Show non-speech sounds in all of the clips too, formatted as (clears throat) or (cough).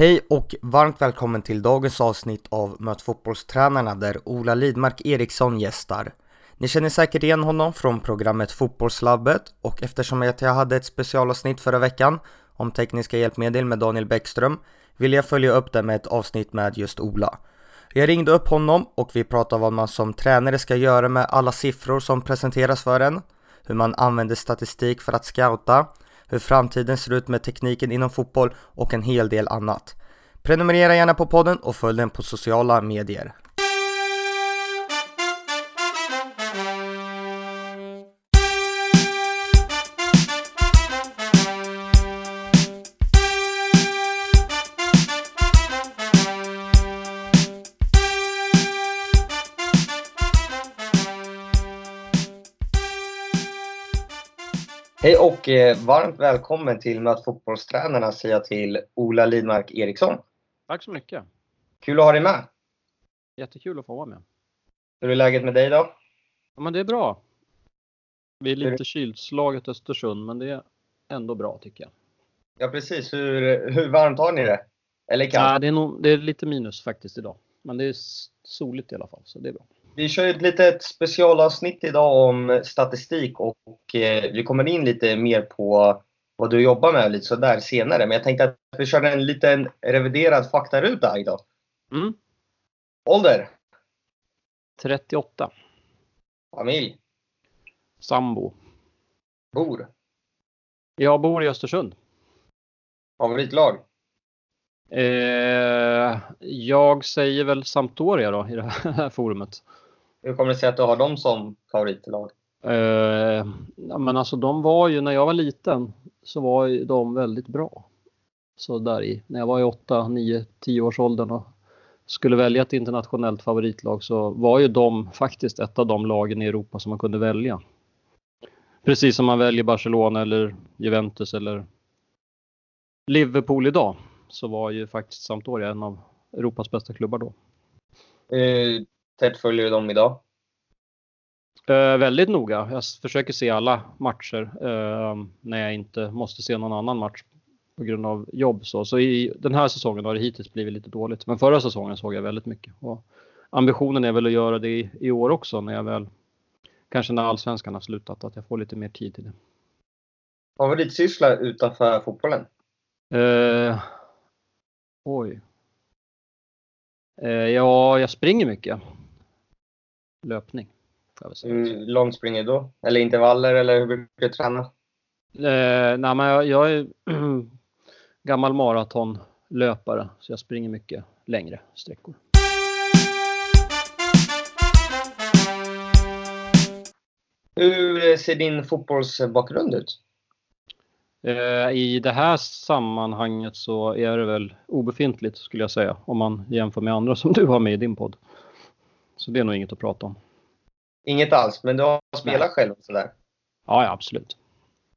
Hej och varmt välkommen till dagens avsnitt av Möt fotbollstränarna där Ola Lidmark Eriksson gästar. Ni känner säkert igen honom från programmet Fotbollslabbet och eftersom jag hade ett specialavsnitt förra veckan om tekniska hjälpmedel med Daniel Bäckström vill jag följa upp det med ett avsnitt med just Ola. Jag ringde upp honom och vi pratade om vad man som tränare ska göra med alla siffror som presenteras för en, hur man använder statistik för att scouta, hur framtiden ser ut med tekniken inom fotboll och en hel del annat. Prenumerera gärna på podden och följ den på sociala medier. Hej och eh, varmt välkommen till Möt fotbollstränarna säger jag till Ola Lidmark Eriksson. Tack så mycket. Kul att ha dig med. Jättekul att få vara med. Hur är läget med dig då? Ja, men det är bra. Vi är lite kylslaget Östersund, men det är ändå bra tycker jag. Ja, precis. Hur, hur varmt har ni det? Eller kallt? Ja, det, är nog, det är lite minus faktiskt idag. Men det är soligt i alla fall, så det är bra. Vi kör ett litet specialavsnitt idag om statistik och eh, vi kommer in lite mer på vad du jobbar med lite sådär senare. Men jag tänkte att vi kör en liten reviderad faktaruta idag. Mm. Ålder? 38. Familj? Sambo. Bor? Jag bor i Östersund. Favoritlag? Eh, jag säger väl Sampdoria då i det här (laughs) forumet. Hur kommer det sig att du har dem som favoritlag? Eh, men alltså de var ju, när jag var liten så var ju de väldigt bra. Så där i, när jag var i 8, 9, 10 års åldern och skulle välja ett internationellt favoritlag så var ju de faktiskt ett av de lagen i Europa som man kunde välja. Precis som man väljer Barcelona eller Juventus eller Liverpool idag så var ju faktiskt Sampdoria en av Europas bästa klubbar då. Hur tätt följer du dem idag? Eh, väldigt noga. Jag försöker se alla matcher eh, när jag inte måste se någon annan match på grund av jobb. Så, så i den här säsongen har det hittills blivit lite dåligt. Men förra säsongen såg jag väldigt mycket. Och ambitionen är väl att göra det i, i år också när jag väl, kanske när allsvenskan har slutat, att jag får lite mer tid till det. Favoritsyssla utanför fotbollen? Eh, oj. Eh, ja, jag springer mycket. Löpning. Hur långt springer du då? Eller intervaller eller hur brukar du träna? Eh, nej, men jag, jag är (clears throat) gammal maratonlöpare så jag springer mycket längre sträckor. Hur ser din fotbollsbakgrund ut? Eh, I det här sammanhanget så är det väl obefintligt skulle jag säga om man jämför med andra som du har med i din podd. Så det är nog inget att prata om. Inget alls, men du har spelat Nej. själv och sådär? Ja, ja absolut.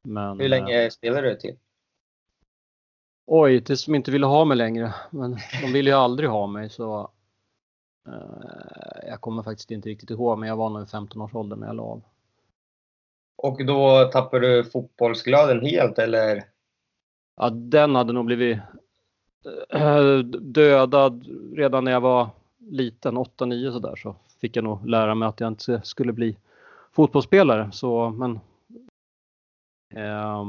Men, Hur länge äh, spelar du till? Oj, tills de inte ville ha mig längre. Men de ville ju aldrig ha mig så äh, jag kommer faktiskt inte riktigt ihåg, men jag var nog i 15 års ålder när jag la av. Och då tappade du fotbollsglöden helt eller? Ja, den hade nog blivit äh, dödad redan när jag var liten, 8-9 sådär så fick jag nog lära mig att jag inte skulle bli fotbollsspelare. Så, men eh,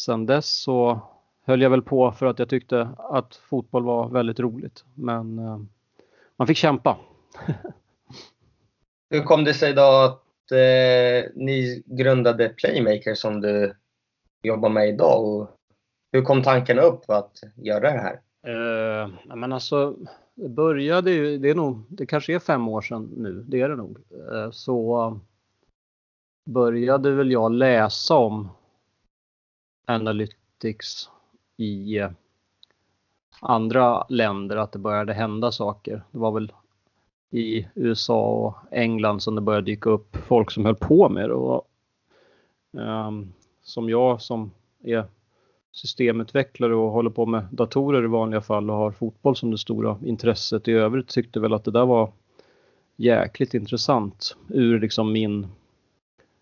sen dess så höll jag väl på för att jag tyckte att fotboll var väldigt roligt. Men eh, man fick kämpa. (laughs) Hur kom det sig då att eh, ni grundade Playmaker som du jobbar med idag? Och hur kom tanken upp att göra det här? Eh, men alltså, det började ju, det är nog, det kanske är fem år sedan nu, det är det nog. Eh, så började väl jag läsa om Analytics i andra länder, att det började hända saker. Det var väl i USA och England som det började dyka upp folk som höll på med det. Och, um, som jag som är systemutvecklare och håller på med datorer i vanliga fall och har fotboll som det stora intresset i övrigt tyckte väl att det där var jäkligt intressant ur liksom min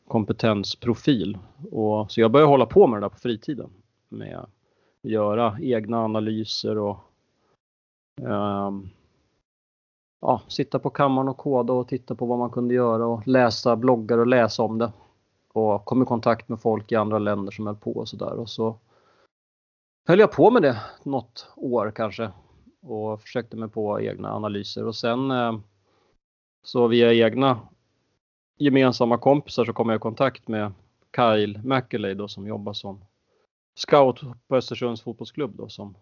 kompetensprofil. Och, så jag började hålla på med det där på fritiden. Med göra egna analyser och um, ja, sitta på kammaren och koda och titta på vad man kunde göra och läsa bloggar och läsa om det. Och kom i kontakt med folk i andra länder som höll på och sådär. Och så höll jag på med det något år kanske och försökte mig på egna analyser och sen eh, så via egna gemensamma kompisar så kom jag i kontakt med Kyle McAley då som jobbar som scout på Östersunds fotbollsklubb då som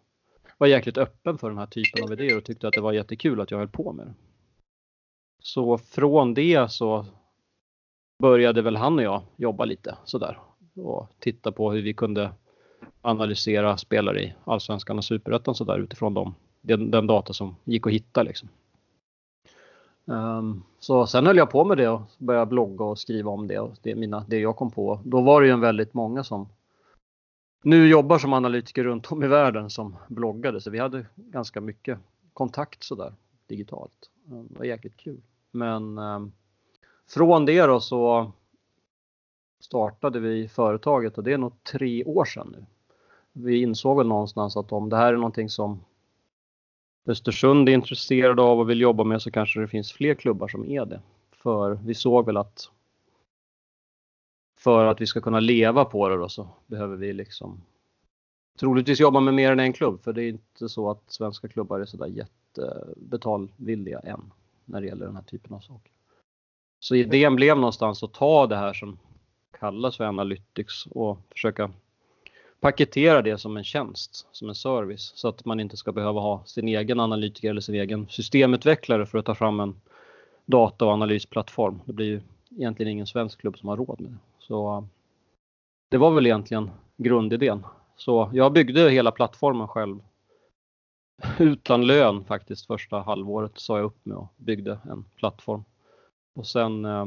var jäkligt öppen för den här typen av idéer och tyckte att det var jättekul att jag höll på med det. Så från det så började väl han och jag jobba lite sådär och titta på hur vi kunde analysera spelare i Allsvenskan och Superettan sådär utifrån dem, den, den, data som gick att hitta liksom. Um, så sen höll jag på med det och började blogga och skriva om det och det, mina, det jag kom på. Då var det ju en väldigt många som nu jobbar som analytiker runt om i världen som bloggade så vi hade ganska mycket kontakt sådär digitalt. Ehm, det var jäkligt kul. Men um, från det då så startade vi företaget och det är nog tre år sedan nu. Vi insåg väl någonstans att om det här är någonting som Östersund är intresserade av och vill jobba med så kanske det finns fler klubbar som är det. För vi såg väl att för att vi ska kunna leva på det då så behöver vi liksom troligtvis jobba med mer än en klubb för det är inte så att svenska klubbar är sådär jättebetalvilliga än när det gäller den här typen av saker. Så idén blev någonstans att ta det här som kallas för Analytics och försöka paketera det som en tjänst, som en service så att man inte ska behöva ha sin egen analytiker eller sin egen systemutvecklare för att ta fram en data och analysplattform. Det blir ju egentligen ingen svensk klubb som har råd med det. Så det var väl egentligen grundidén. Så jag byggde hela plattformen själv utan lön faktiskt första halvåret sa jag upp mig och byggde en plattform. Och sen eh,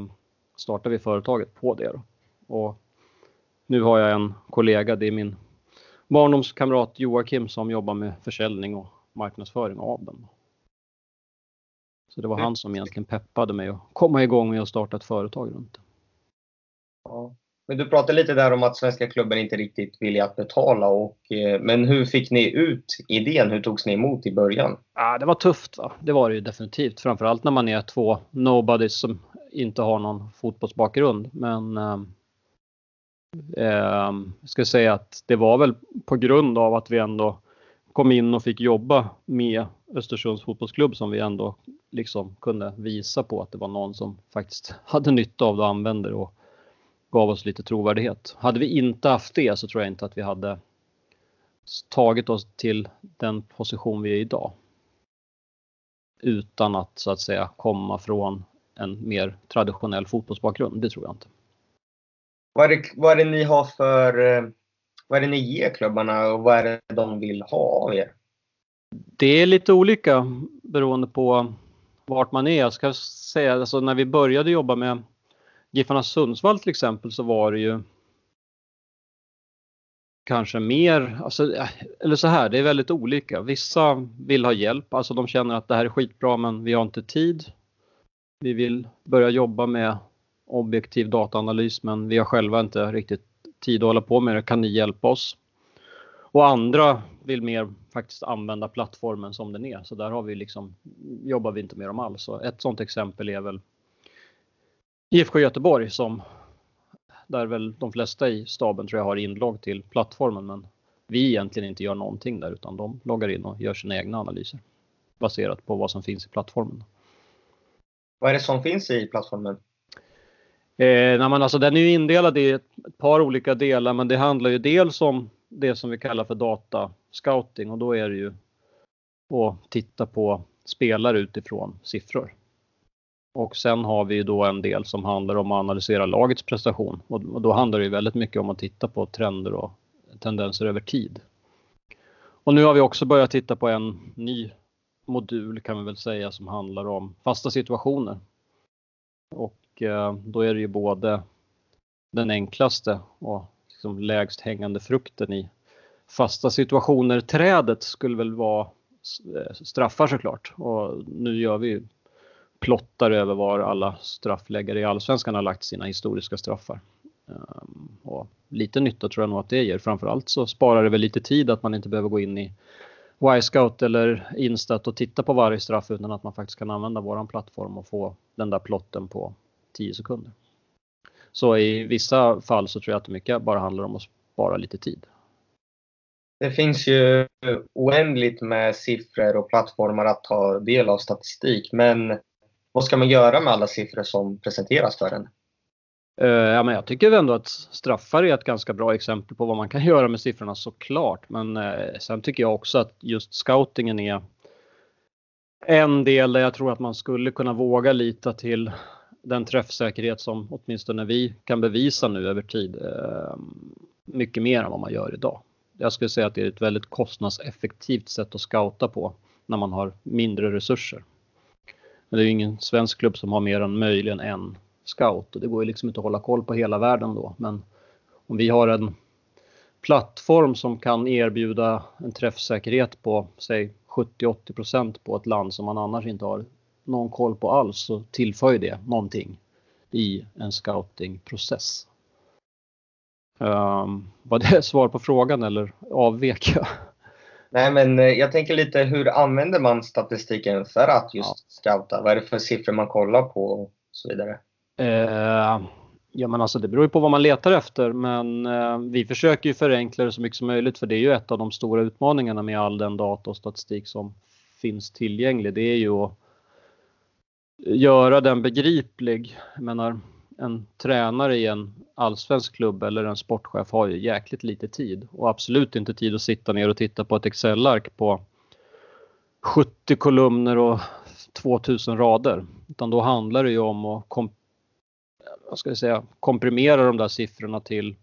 startade vi företaget på det. Då. Och nu har jag en kollega, det är min barndomskamrat Joakim som jobbar med försäljning och marknadsföring av den. Så det var han som egentligen peppade mig att komma igång med att starta ett företag runt det. Ja. Men du pratade lite där om att svenska klubben inte riktigt ville att betala. Och, eh, men hur fick ni ut idén? Hur togs ni emot i början? Ja, det var tufft. Va? Det var det ju definitivt. Framförallt när man är två nobodies som inte har någon fotbollsbakgrund. Men eh, jag ska säga att det var väl på grund av att vi ändå kom in och fick jobba med Östersunds fotbollsklubb som vi ändå liksom kunde visa på att det var någon som faktiskt (laughs) hade nytta av det och använde det och gav oss lite trovärdighet. Hade vi inte haft det så tror jag inte att vi hade tagit oss till den position vi är idag. Utan att så att säga komma från en mer traditionell fotbollsbakgrund, det tror jag inte. Vad är det, vad är det ni har för... Eh, vad är det ni ger klubbarna och vad är det de vill ha av er? Det är lite olika beroende på vart man är. Jag ska säga, alltså när vi började jobba med Giffarna Sundsvall till exempel så var det ju kanske mer, alltså, eller så här, det är väldigt olika. Vissa vill ha hjälp, alltså de känner att det här är skitbra men vi har inte tid. Vi vill börja jobba med objektiv dataanalys men vi har själva inte riktigt tid att hålla på med det. Kan ni hjälpa oss? Och andra vill mer faktiskt använda plattformen som den är. Så där har vi liksom, jobbar vi inte med dem alls. Så ett sådant exempel är väl IFK Göteborg som där väl de flesta i staben tror jag har inlogg till plattformen men vi egentligen inte gör någonting där utan de loggar in och gör sina egna analyser baserat på vad som finns i plattformen. Vad är det som finns i plattformen? Eh, nej, men alltså, den är ju indelad i ett, ett, par olika delar men det handlar ju dels om det som vi kallar för data scouting och då är det ju att titta på spelare utifrån siffror. Och sen har vi då en del som handlar om att analysera lagets prestation och då handlar det väldigt mycket om att titta på trender och tendenser över tid. Och nu har vi också börjat titta på en ny modul kan vi väl säga som handlar om fasta situationer. Och och eh, då är det ju både den enklaste och liksom lägst hängande frukten i fasta situationer. Trädet skulle väl vara eh, straffar såklart och nu gör vi plottar över var alla straffläggare i allsvenskan har lagt sina historiska straffar. Ehm, och lite nytta tror jag nog att det ger. Framförallt så sparar det väl lite tid att man inte behöver gå in i Y-scout eller Instat och titta på varje straff utan att man faktiskt kan använda våran plattform och få den där plotten på 10 sekunder. Så i vissa fall så tror jag att det mycket bara handlar om att spara lite tid. Det finns ju oändligt med siffror och plattformar att ta del av statistik, men vad ska man göra med alla siffror som presenteras för en? Eh, ja, men jag tycker ändå att straffar är ett ganska bra exempel på vad man kan (laughs) göra med siffrorna såklart. Men eh, sen tycker jag också att just scoutingen är en del där jag tror att man skulle kunna våga lita till den träffsäkerhet som åtminstone vi kan bevisa nu över tid. Eh, mycket mer än vad man gör idag. Jag skulle säga att det är ett väldigt kostnadseffektivt sätt att scouta på när man har mindre resurser. Men det är ju ingen svensk klubb som har mer än möjligen en scout och det går ju liksom inte att hålla koll på hela världen då. Men om vi har en plattform som kan erbjuda en träffsäkerhet på säg 70-80% på ett land som man annars inte har någon koll på alls så tillför det någonting i en scoutingprocess. Um, var det (laughs) svar på frågan eller avvek jag? Nej, men eh, jag tänker lite hur använder man statistiken för att just ja. scouta? Vad är det för siffror man kollar på och så vidare? Uh, ja, men alltså det beror ju på vad man letar efter, men uh, vi försöker ju förenkla det så mycket som möjligt för det är ju ett av de stora utmaningarna med all den data och statistik som finns tillgänglig. Det är ju att göra den begriplig. Jag menar, en tränare i en allsvensk klubb eller en sportchef har ju jäkligt lite tid och absolut inte tid att sitta ner och titta på ett Excel-ark på 70 kolumner och 2000 rader. Utan då handlar det ju om att kom, vad ska jag säga, komprimera de där siffrorna till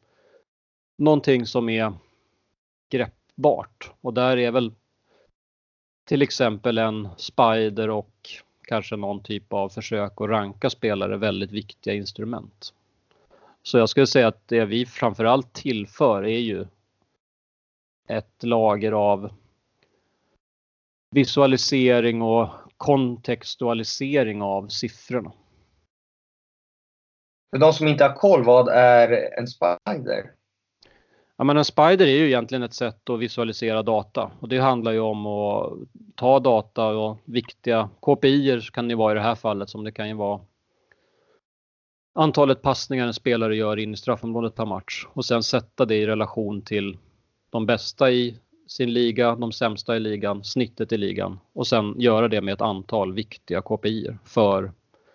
någonting som är greppbart. Och där är väl till exempel en Spider och kanske någon typ av försök att ranka spelare väldigt viktiga instrument. Så jag skulle säga att det vi framförallt tillför är ju ett lager av visualisering och kontextualisering av siffrorna. För de som inte har koll, vad är en spider? Ja, men en spider är ju egentligen ett sätt att visualisera data och det handlar ju om att ta data och viktiga KPI kan det vara i det här fallet som det kan ju vara antalet passningar en spelare gör in i straffområdet per match och sen sätta det i relation till de bästa i sin liga, de sämsta i ligan, snittet i ligan och sen göra det med ett antal viktiga KPI för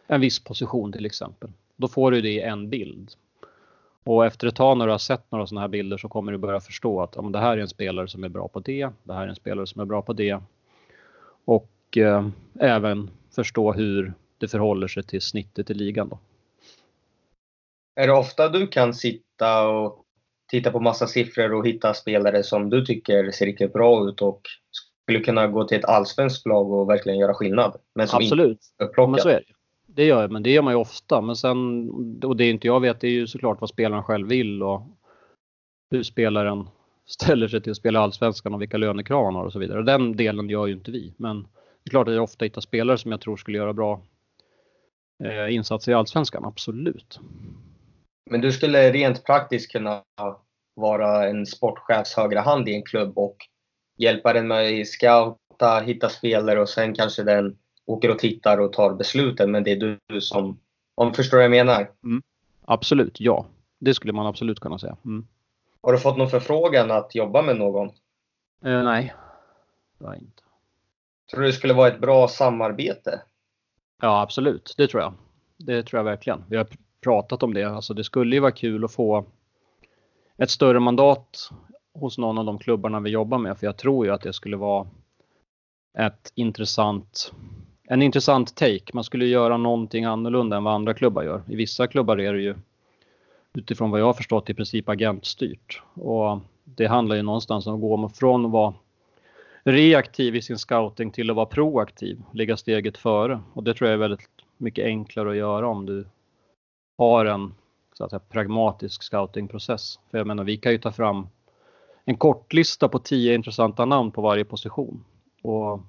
en viss position till exempel. Då får du det i en bild. Och efter ett tag när du har sett några sådana här bilder så kommer du börja förstå att ja, det här är en spelare som är bra på det, det här är en spelare som är bra på det. Och eh, även förstå hur det förhåller sig till snittet i ligan. Då. Är det ofta du kan sitta och titta på massa siffror och hitta spelare som du tycker ser riktigt bra ut och skulle kunna gå till ett allsvenskt lag och verkligen göra skillnad? Men som Absolut, inte men så är det det gör jag, men det gör man ju ofta. Men sen, och det inte jag vet, det är ju såklart vad spelaren själv vill och hur spelaren (laughs) ställer sig till att spela allsvenskan och vilka lönekrav han har och så vidare. Den delen gör ju inte vi, men det är klart att jag ofta hittar spelare som jag tror skulle göra bra eh, insatser i allsvenskan, absolut. Men du skulle rent praktiskt kunna vara en sportchefs högra hand i en klubb och hjälpa den med att scouta, hitta spelare och sen kanske den åker och tittar och tar besluten, men det är du som... Om du förstår vad jag menar? Mm. Absolut, ja. Det skulle man absolut kunna säga. Mm. Har du fått någon förfrågan att jobba med någon? Eh, nej, det har jag inte. Tror du det skulle vara ett bra samarbete? Ja, absolut. Det tror jag. Det tror jag verkligen. Vi har pratat om det. Alltså, det skulle ju vara kul att få ett större mandat hos någon av de klubbarna vi jobbar med. För jag tror ju att det skulle vara ett intressant en intressant take. Man skulle göra någonting annorlunda än vad andra klubbar gör. I vissa klubbar är det ju utifrån vad jag har förstått i princip agentstyrt. Och det handlar ju någonstans om att gå från att vara reaktiv i sin scouting till att vara proaktiv, ligga steget före. Och det tror jag är väldigt mycket enklare att göra om du har en så att säga, pragmatisk scoutingprocess. För jag menar, vi kan ju ta fram en kortlista på tio intressanta namn på varje position. Och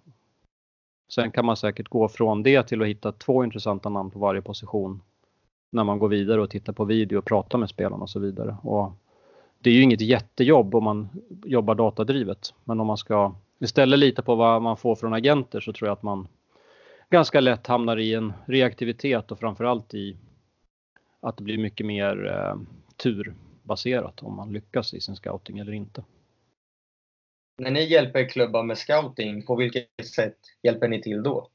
Sen kan man säkert gå från det till att hitta två intressanta namn på varje position när man går vidare och tittar på video och pratar med spelarna och så vidare. Och det är ju inget jättejobb om man jobbar datadrivet, men om man ska istället lita på vad man får från agenter så tror jag att man ganska lätt hamnar i en reaktivitet och framförallt i att det blir mycket mer eh, turbaserat om man lyckas i sin scouting eller inte. När ni hjälper klubbar med scouting, på vilket sätt hjälper ni till då?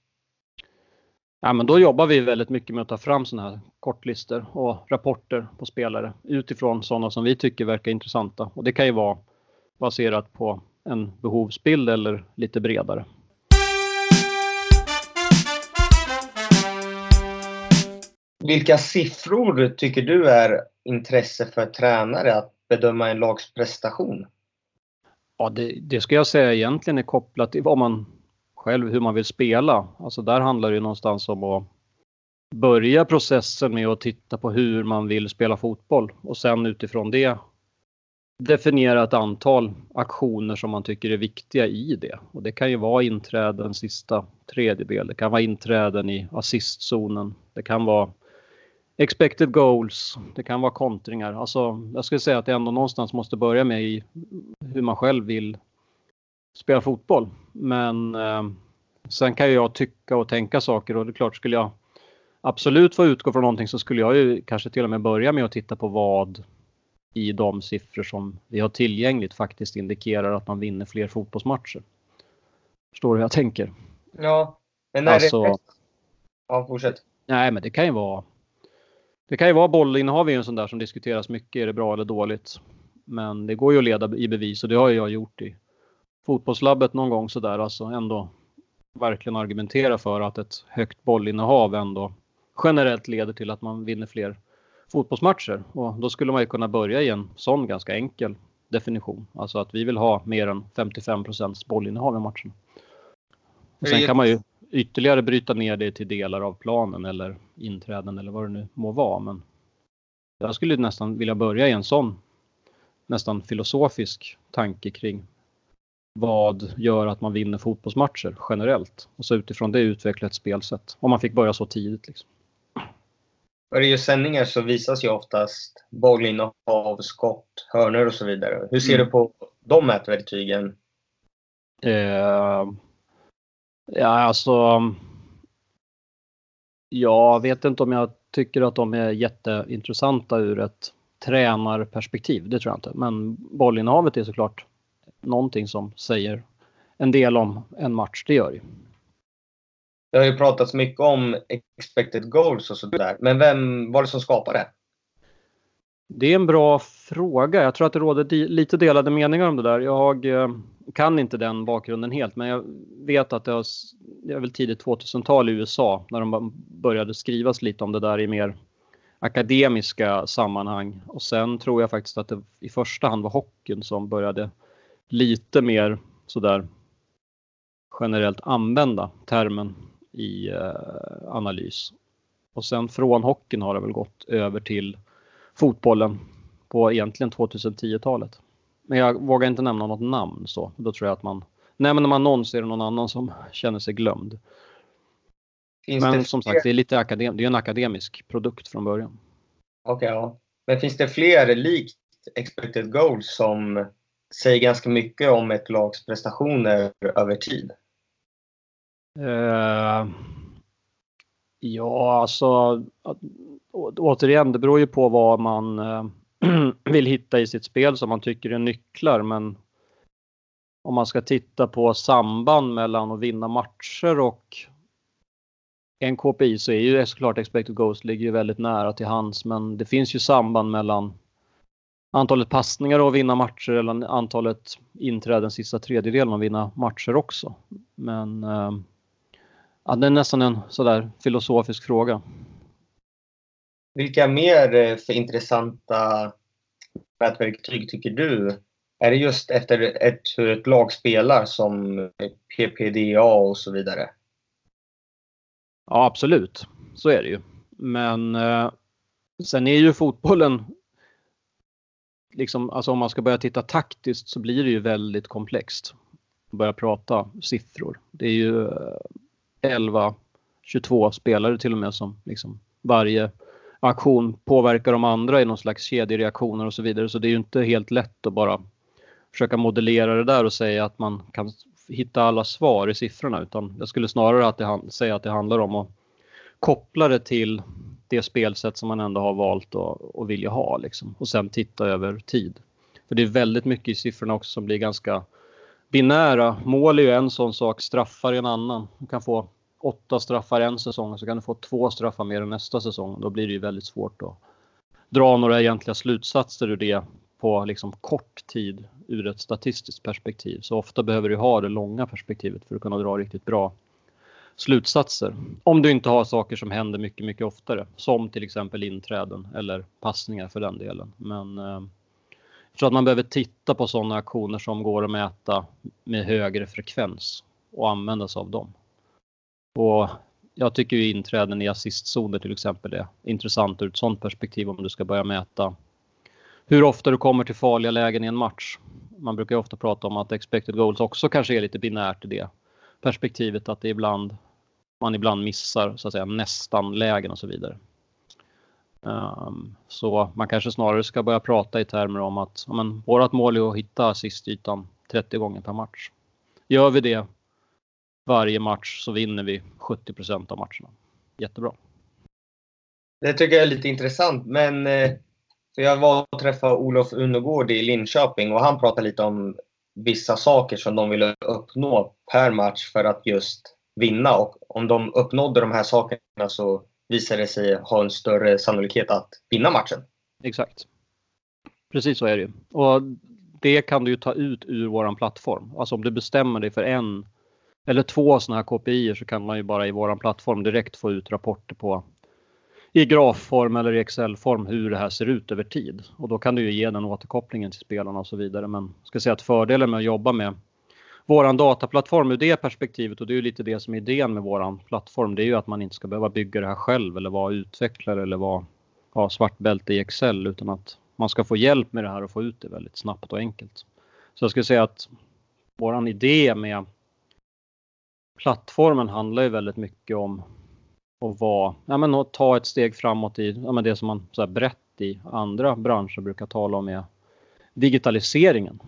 Ja, men då jobbar vi väldigt mycket med att ta fram sådana här kortlistor och rapporter på spelare utifrån sådana som vi tycker verkar intressanta. Och det kan ju vara baserat på en behovsbild eller lite bredare. Vilka siffror tycker du är intresse för tränare att bedöma en lags prestation? Ja, det, det ska jag säga egentligen är kopplat till vad man själv, hur man vill spela. Alltså där handlar det någonstans om att börja processen med att titta på hur man vill spela fotboll och sen utifrån det definiera ett antal aktioner som man tycker är viktiga i det. Och det kan ju vara inträden sista tredjedel, det kan vara inträden i assistzonen, det kan vara expected goals, det kan vara kontringar. Alltså, jag skulle säga att det ändå någonstans måste börja med i hur man själv vill spela fotboll. Men eh, sen kan jag tycka och tänka saker och det är klart skulle jag absolut få utgå från någonting så skulle jag ju kanske till och med börja med att titta på vad i de siffror som vi har tillgängligt faktiskt indikerar att man vinner fler fotbollsmatcher. Förstår du hur jag tänker? Ja, men när alltså, det... Ja, fortsätt. Nej, men det kan ju vara det kan ju vara bollinnehav är en sån där som diskuteras mycket. Är det bra eller dåligt? Men det går ju att leda i bevis och det har jag gjort i fotbollslabbet någon gång sådär. Alltså ändå verkligen argumentera för att ett högt bollinnehav ändå generellt leder till att man vinner fler fotbollsmatcher. Och då skulle man ju kunna börja i en sån ganska enkel definition. Alltså att vi vill ha mer än 55% bollinnehav i matchen. Och sen kan man ju ytterligare bryta ner det till delar av planen eller inträden eller vad det nu må vara. Men jag skulle nästan vilja börja i en sån nästan filosofisk tanke kring vad gör att man vinner fotbollsmatcher generellt och så utifrån det utveckla ett spelsätt. Om man fick börja så tidigt. Liksom. När det just sändningar så visas ju oftast bollinnehav, skott, hörnor och så vidare. Hur ser mm. du på de mätverktygen? Eh, Ja, alltså. Jag vet inte om jag tycker att de är jätteintressanta ur ett tränarperspektiv. Det tror jag inte. Men bollinnehavet är såklart någonting som säger en del om en match. Det gör det. Det har ju pratats mycket om expected goals och sådär. Men vem var det som skapade det? Det är en bra fråga. Jag tror att det råder lite delade meningar om det där. Jag eh, kan inte den bakgrunden helt, men jag vet att det, har, det är väl tidigt 2000-tal i USA när de började skrivas lite om det där i mer akademiska sammanhang. Och sen tror jag faktiskt att det i första hand var hockeyn som började lite mer sådär generellt använda termen i eh, analys. Och sen från hockeyn har det väl gått över till fotbollen på egentligen 2010-talet. Men jag vågar inte nämna något namn så. Då tror jag att man nämner man någon så är det någon annan som (laughs) känner sig glömd. Finns Men som sagt, det är lite akadem det är en akademisk produkt från början. Okej, okay, ja. Men finns det fler likt expected goals som säger ganska mycket om ett lags prestationer över tid? Uh, ja, alltså återigen, det beror ju på vad man uh, (clears throat) vill hitta i sitt spel som man tycker är nycklar. Men om man ska titta på samband mellan att vinna matcher och en KPI så är ju såklart expected goals ligger ju väldigt nära till hands. Men det finns ju samband mellan antalet passningar och vinna matcher eller antalet inträden sista tredjedelen och vinna matcher också. Men eh, ja, det är nästan en sådär filosofisk fråga. Vilka mer eh, för intressanta mätverktyg tycker du? Är det just efter ett, hur ett lag spelar som PPDA och så vidare? Ja, absolut. Så är det ju. Men eh, sen är ju fotbollen liksom, alltså om man ska börja titta taktiskt så blir det ju väldigt komplext. Börja prata siffror. Det är ju eh, 11-22 spelare till och med som liksom varje aktion påverkar de andra i någon slags kedjereaktioner och så vidare. Så det är ju inte helt lätt att bara försöka modellera det där och säga att man kan hitta alla svar i siffrorna utan jag skulle snarare att det, säga att det handlar om att koppla det till det spelsätt som man ändå har valt och, vilja ha liksom. och sen titta över tid. För det är väldigt mycket i siffrorna också som blir ganska binära. Mål är ju en sån sak, straffar är en annan. Man kan få åtta straffar en säsong så kan du få två straffar mer än nästa säsong. Då blir det ju väldigt svårt att dra några egentliga slutsatser ur det på liksom kort tid ur ett statistiskt perspektiv. Så ofta behöver du ha det långa perspektivet för att kunna dra riktigt bra slutsatser. Om du inte har saker som händer mycket, mycket oftare, som till exempel inträden eller passningar för den delen. Men eh, jag tror att man behöver titta på sådana aktioner som går att mäta med högre frekvens och använda sig av dem. Och jag tycker ju inträden i assistzoner till exempel är intressant ur ett sådant perspektiv om du ska börja mäta hur ofta du kommer till farliga lägen i en match. Man brukar ju ofta prata om att expected goals också kanske är lite binärt i det perspektivet att det ibland man ibland missar så att säga nästan lägen och så vidare. Um, så man kanske snarare ska börja prata i termer om att ja, men, vårat mål är att hitta assistytan 30 gånger per match. Gör vi det varje match så vinner vi 70% av matcherna. Jättebra. Det tycker jag är lite intressant, men eh, jag var och träffade Olof Unegård i Linköping och han pratade lite om vissa saker som de ville uppnå per match för att just vinna. Och om de uppnådde de här sakerna så visade det sig ha en större sannolikhet att vinna matchen. Exakt. Precis så är det ju. Och det kan du ju ta ut ur våran plattform. Alltså om du bestämmer dig för en eller två sådana här KPI så kan man ju bara i våran plattform direkt få ut rapporter på i grafform eller i Excel-form hur det här ser ut över tid. Och då kan du ju ge den återkopplingen till spelarna och så vidare. Men jag ska säga att fördelen med att jobba med våran dataplattform ur det perspektivet och det är ju lite det som är idén med våran plattform. Det är ju att man inte ska behöva bygga det här själv eller vara utvecklare eller vara ha svart bälte i Excel utan att man ska få hjälp med det här och få ut det väldigt snabbt och enkelt. Så jag skulle säga att våran idé med plattformen handlar ju väldigt mycket om att vara, ja men att ta ett steg framåt i ja men det som man så här brett i andra branscher brukar tala om är digitaliseringen.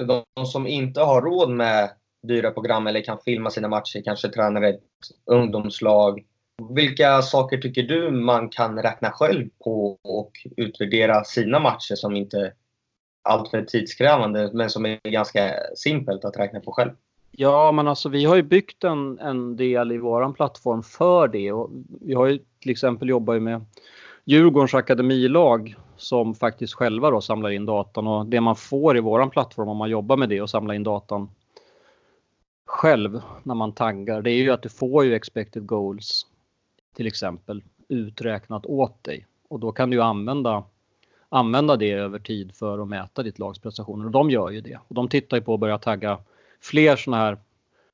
För de som inte har råd med dyra program eller kan filma sina matcher, kanske tränar ett ungdomslag. Vilka saker tycker du man kan räkna själv på och utvärdera sina matcher som inte är alltför tidskrävande men som är ganska simpelt att räkna på själv? Ja, men alltså vi har ju byggt en, en del i våran plattform för det. Och vi har ju till exempel jobbat med Djurgårdens akademilag som faktiskt själva då samlar in datan. Och det man får i våran plattform om man jobbar med det och samlar in datan själv när man taggar, det är ju att du får ju expected goals till exempel uträknat åt dig. Och då kan du använda använda det över tid för att mäta ditt lags prestationer. Och de gör ju det. Och de tittar ju på att börja tagga fler sådana här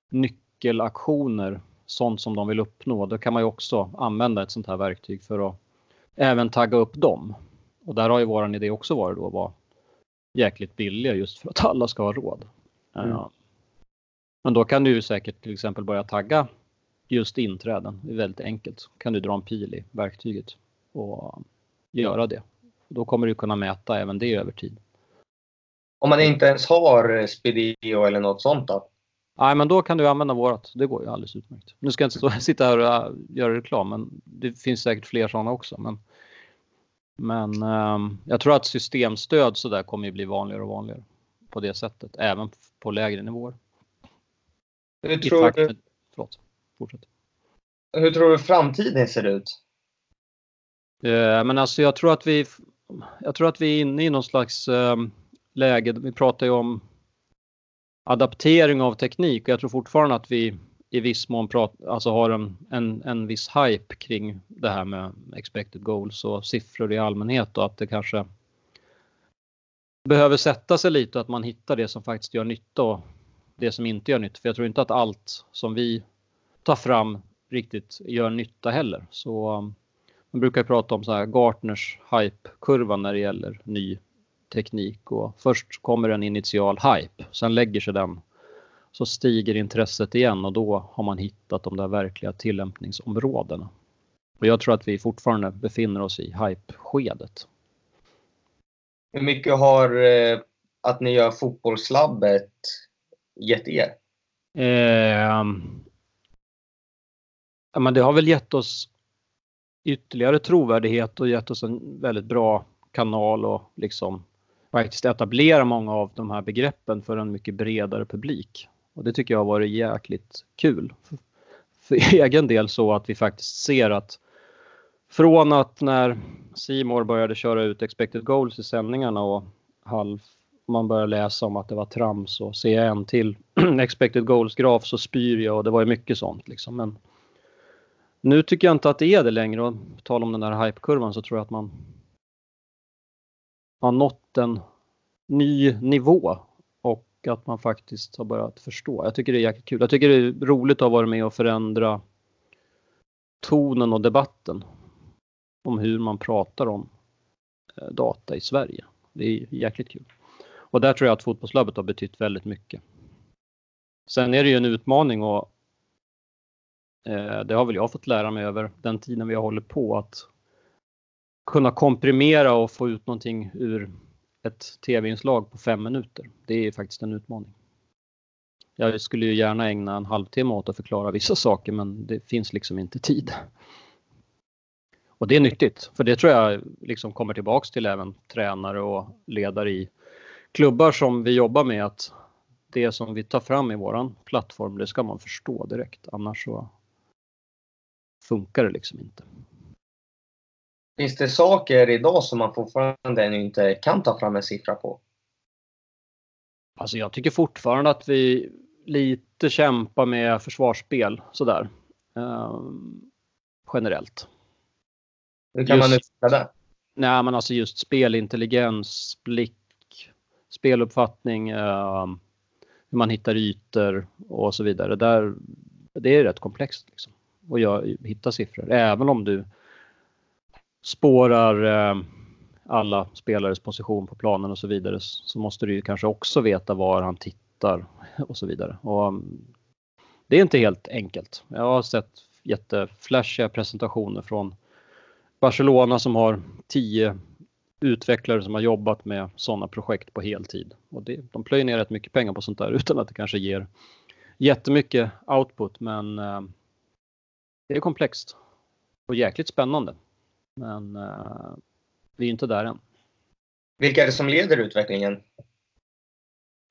nyckelaktioner, sånt som de vill uppnå. Då kan man ju också använda ett sånt här verktyg för att även tagga upp dem. Och där har ju våran idé också varit då att vara jäkligt billiga just för att alla ska ha råd. Mm. Men då kan du ju säkert till exempel börja tagga just inträden. Det är väldigt enkelt. kan du dra en pil i verktyget och göra det. Då kommer du kunna mäta även det över tid. Om man inte ens har Spedio eller något sånt då? Nej, men då kan du använda vårat. Det går ju alldeles utmärkt. Nu ska jag inte stå, (laughs) sitta här och äh, göra reklam, men det finns säkert fler sådana också. Men, men um, jag tror att systemstöd så där kommer ju bli vanligare och vanligare på det sättet, även på lägre nivåer. Hur tror, du, med, förlåt, fortsätt. hur tror du framtiden ser ut? Uh, men alltså jag tror att vi jag tror att vi är inne i någon slags um, läge. Vi pratar ju om adaptering av teknik och jag tror fortfarande att vi i viss mån pratar, alltså har en, en, en viss hype kring det här med expected goals och siffror i allmänhet och att det kanske behöver sätta sig lite och att man hittar det som faktiskt gör nytta och det som inte gör nytta. För jag tror inte att allt som vi tar fram riktigt gör nytta heller. Så um, man brukar prata om så här Gartners hype-kurva när det gäller ny teknik och först kommer en initial hype, sen lägger sig den så stiger intresset igen och då har man hittat de där verkliga tillämpningsområdena. Och jag tror att vi fortfarande befinner oss i hype-skedet. Hur mycket har eh, att ni gör fotbollslabbet gett er? Eh, ja, men det har väl gett oss ytterligare trovärdighet och gett oss en väldigt bra kanal och liksom faktiskt etablera många av de här begreppen för en mycket bredare publik. Och det tycker jag har varit jäkligt kul. För, för (laughs) egen del så att vi faktiskt ser att från att när Simor började köra ut expected goals i sändningarna och halv, man började läsa om att det var trams och ser jag en till (clears throat) expected goals-graf så spyr jag och det var ju mycket sånt liksom. Men nu tycker jag inte att det är det längre och på tal om den där hypekurvan så tror jag att man har nått en ny nivå och att man faktiskt har börjat förstå. Jag tycker det är jäkligt kul. Jag tycker det är roligt att ha varit med och förändra tonen och debatten om hur man pratar om eh, data i Sverige. Det är jäkligt kul. Och där tror jag att fotbollslabbet har betytt väldigt mycket. Sen är det ju en utmaning och eh, det har väl jag fått lära mig över den tiden vi har hållit på att kunna komprimera och få ut någonting ur ett tv-inslag på fem minuter. Det är faktiskt en utmaning. Jag skulle ju gärna ägna en halvtimme åt att förklara vissa saker men det finns liksom inte tid. Och det är nyttigt, för det tror jag liksom kommer tillbaks till även tränare och ledare i klubbar som vi jobbar med att det som vi tar fram i våran plattform, det ska man förstå direkt. Annars så funkar det liksom inte. Finns det saker idag som man fortfarande inte kan ta fram en siffra på? Alltså jag tycker fortfarande att vi lite kämpar med försvarsspel sådär. Um, generellt. Hur kan just, man utveckla det? Nej men alltså just spelintelligens, blick, speluppfattning, uh, hur man hittar ytor och så vidare. Där, det är rätt komplext liksom. Och jag, hitta siffror. Även om du spårar eh, alla spelares position på planen och så vidare så måste du ju kanske också veta var han tittar (laughs) och så vidare. Och, mm, det är inte helt enkelt. Jag har sett jätteflashiga presentationer från Barcelona som har tio utvecklare som har jobbat med sådana projekt på heltid. Och det, de plöjer ner rätt mycket pengar på sånt där (laughs) utan att det kanske ger jättemycket output men eh, det är komplext och jäkligt spännande. Men eh, vi är inte där än. Vilka är det som leder utvecklingen?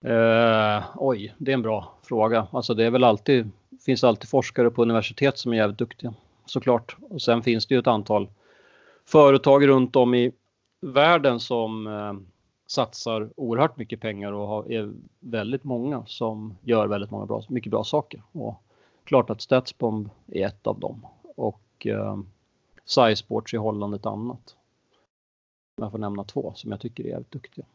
Eh, oj, det är en bra fråga. Alltså det är väl alltid, finns alltid forskare på universitet som är jävligt duktiga såklart. Och sen finns det ju ett antal företag runt om i världen som eh, satsar oerhört mycket pengar och har, är väldigt många som gör väldigt många bra, mycket bra saker. Och klart att Statsbomb är ett av dem och eh, SciSports i Holland ett annat. Jag får nämna två som jag tycker är jävligt duktiga.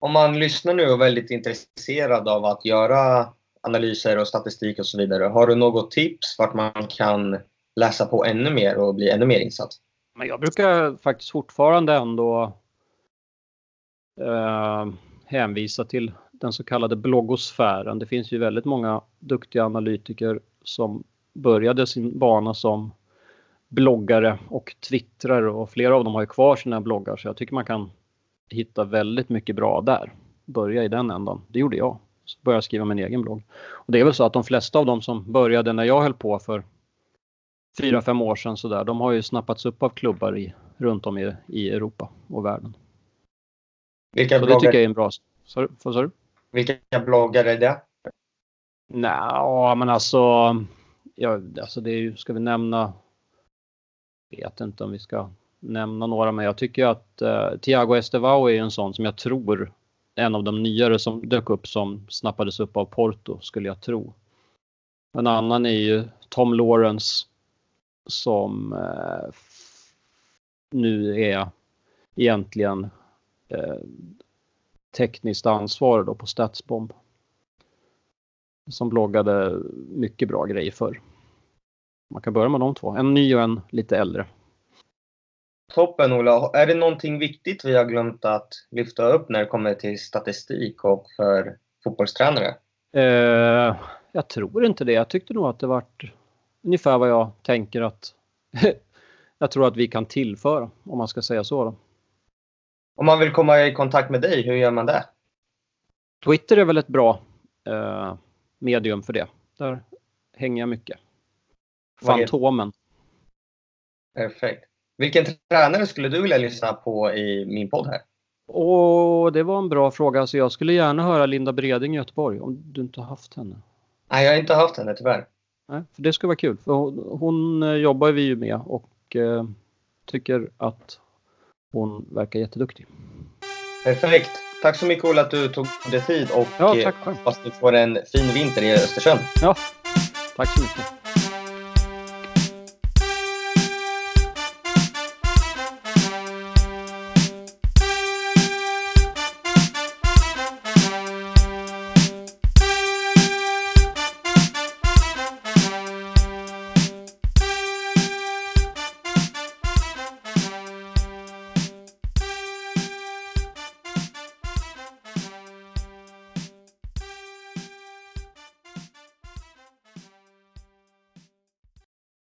Om man lyssnar nu och är väldigt intresserad av att göra analyser och statistik och så vidare. Har du något tips vart man kan läsa på ännu mer och bli ännu mer insatt? Men jag brukar faktiskt fortfarande ändå eh, hänvisa till den så kallade bloggosfären. Det finns ju väldigt många duktiga analytiker som började sin bana som bloggare och twittrare och flera av dem har ju kvar sina bloggar så jag tycker man kan hitta väldigt mycket bra där. Börja i den ändan. Det gjorde jag. Så började skriva min egen blogg. Och det är väl så att de flesta av dem som började när jag höll på för fyra, fem år sedan sådär, de har ju snappats upp av klubbar i, runt om i, i Europa och världen. Vilka så bloggar? det tycker jag är en bra... Sorry, vad sa du? Vilka bloggar är det? Nej, men alltså... Ja, alltså det är ska vi nämna vet inte om vi ska nämna några, men jag tycker att uh, Thiago Estevao är en sån som jag tror en av de nyare som dök upp som snappades upp av Porto, skulle jag tro. En annan är ju Tom Lawrence som eh, nu är egentligen eh, tekniskt ansvarig då på Statsbomb. Som bloggade mycket bra grejer förr. Man kan börja med de två, en ny och en lite äldre. Toppen Ola! Är det någonting viktigt vi har glömt att lyfta upp när det kommer till statistik och för fotbollstränare? Eh, jag tror inte det. Jag tyckte nog att det vart ungefär vad jag tänker att (laughs) jag tror att vi kan tillföra, om man ska säga så. Då. Om man vill komma i kontakt med dig, hur gör man det? Twitter är väl ett bra eh, medium för det. Där hänger jag mycket. Fantomen. Perfekt. Vilken tränare skulle du vilja lyssna på i min podd här? Och det var en bra fråga. Alltså jag skulle gärna höra Linda Breding i Göteborg, om du inte har haft henne. Nej, jag har inte haft henne tyvärr. Nej, för det skulle vara kul. För hon, hon eh, jobbar vi ju med och eh, tycker att hon verkar jätteduktig. Perfekt. Tack så mycket Ola att du tog dig tid och ja, tack hoppas du får en fin vinter i Östersund. Ja, tack så mycket.